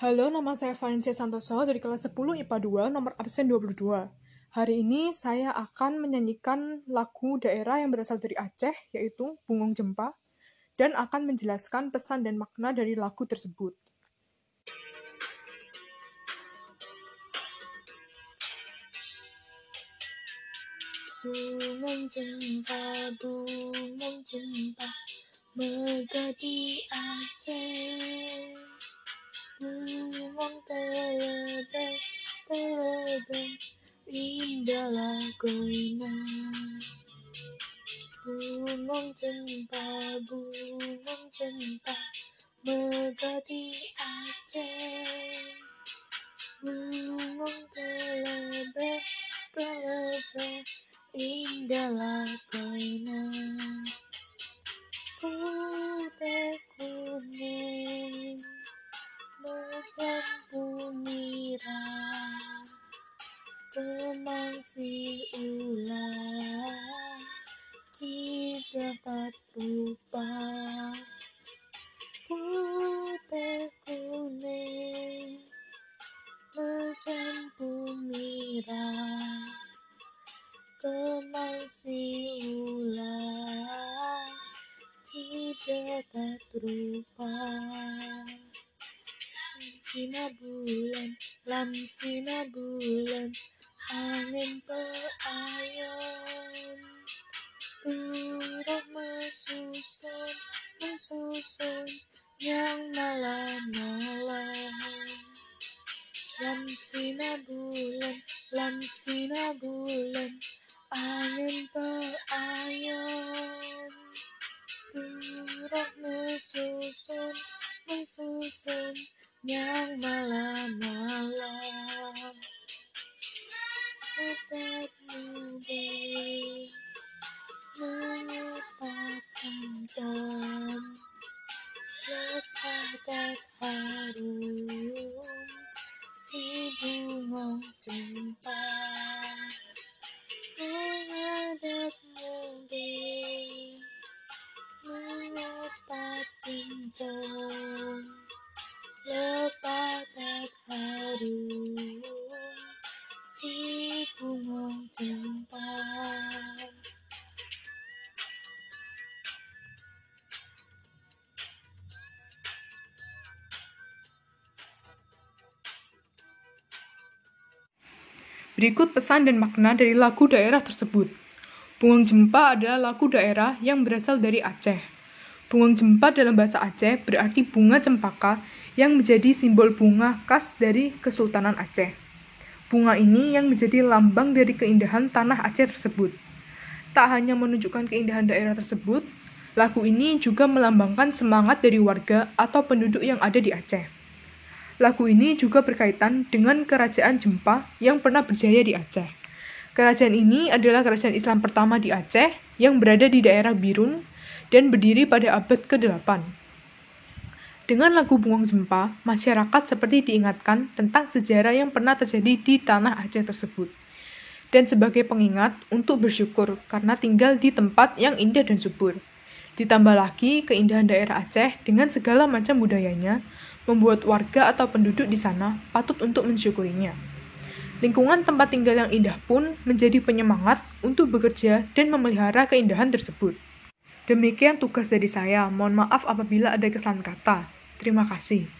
Halo, nama saya Valencia Santoso dari kelas 10 IPA 2, nomor absen 22. Hari ini saya akan menyanyikan lagu daerah yang berasal dari Aceh, yaitu Bungong Jempa, dan akan menjelaskan pesan dan makna dari lagu tersebut. Bungong jempa, bungong jempa, megah di Aceh. Indahlah goina. Bungong jempa, bungong jempa, megah di Aceh. Bungong telebeh, telebeh, indahlah goina. Teman si ular, dapat rupa. Sinar bulan, lam sinar bulan, angin peayun. Burung mesusun, mesusun, yang malam-malam. Lam sinar bulan, lam sinar bulan, angin peayun. Burung mesusun, mesusun, yang malam-malam. Obat mudah mengepatkan jam. Letak harum Berikut pesan dan makna dari lagu daerah tersebut. Bungong Jempa adalah lagu daerah yang berasal dari Aceh. Bungong Jempa dalam bahasa Aceh berarti bunga cempaka yang menjadi simbol bunga khas dari Kesultanan Aceh. Bunga ini yang menjadi lambang dari keindahan tanah Aceh tersebut. Tak hanya menunjukkan keindahan daerah tersebut, lagu ini juga melambangkan semangat dari warga atau penduduk yang ada di Aceh. Lagu ini juga berkaitan dengan Kerajaan Jempa yang pernah berjaya di Aceh. Kerajaan ini adalah kerajaan Islam pertama di Aceh yang berada di daerah Birun dan berdiri pada abad ke-8. Dengan lagu Bungong Jempa, masyarakat seperti diingatkan tentang sejarah yang pernah terjadi di tanah Aceh tersebut. Dan sebagai pengingat untuk bersyukur karena tinggal di tempat yang indah dan subur. Ditambah lagi keindahan daerah Aceh dengan segala macam budayanya, membuat warga atau penduduk di sana patut untuk mensyukurinya. Lingkungan tempat tinggal yang indah pun menjadi penyemangat untuk bekerja dan memelihara keindahan tersebut. Demikian tugas dari saya. Mohon maaf apabila ada kesalahan kata. Terima kasih.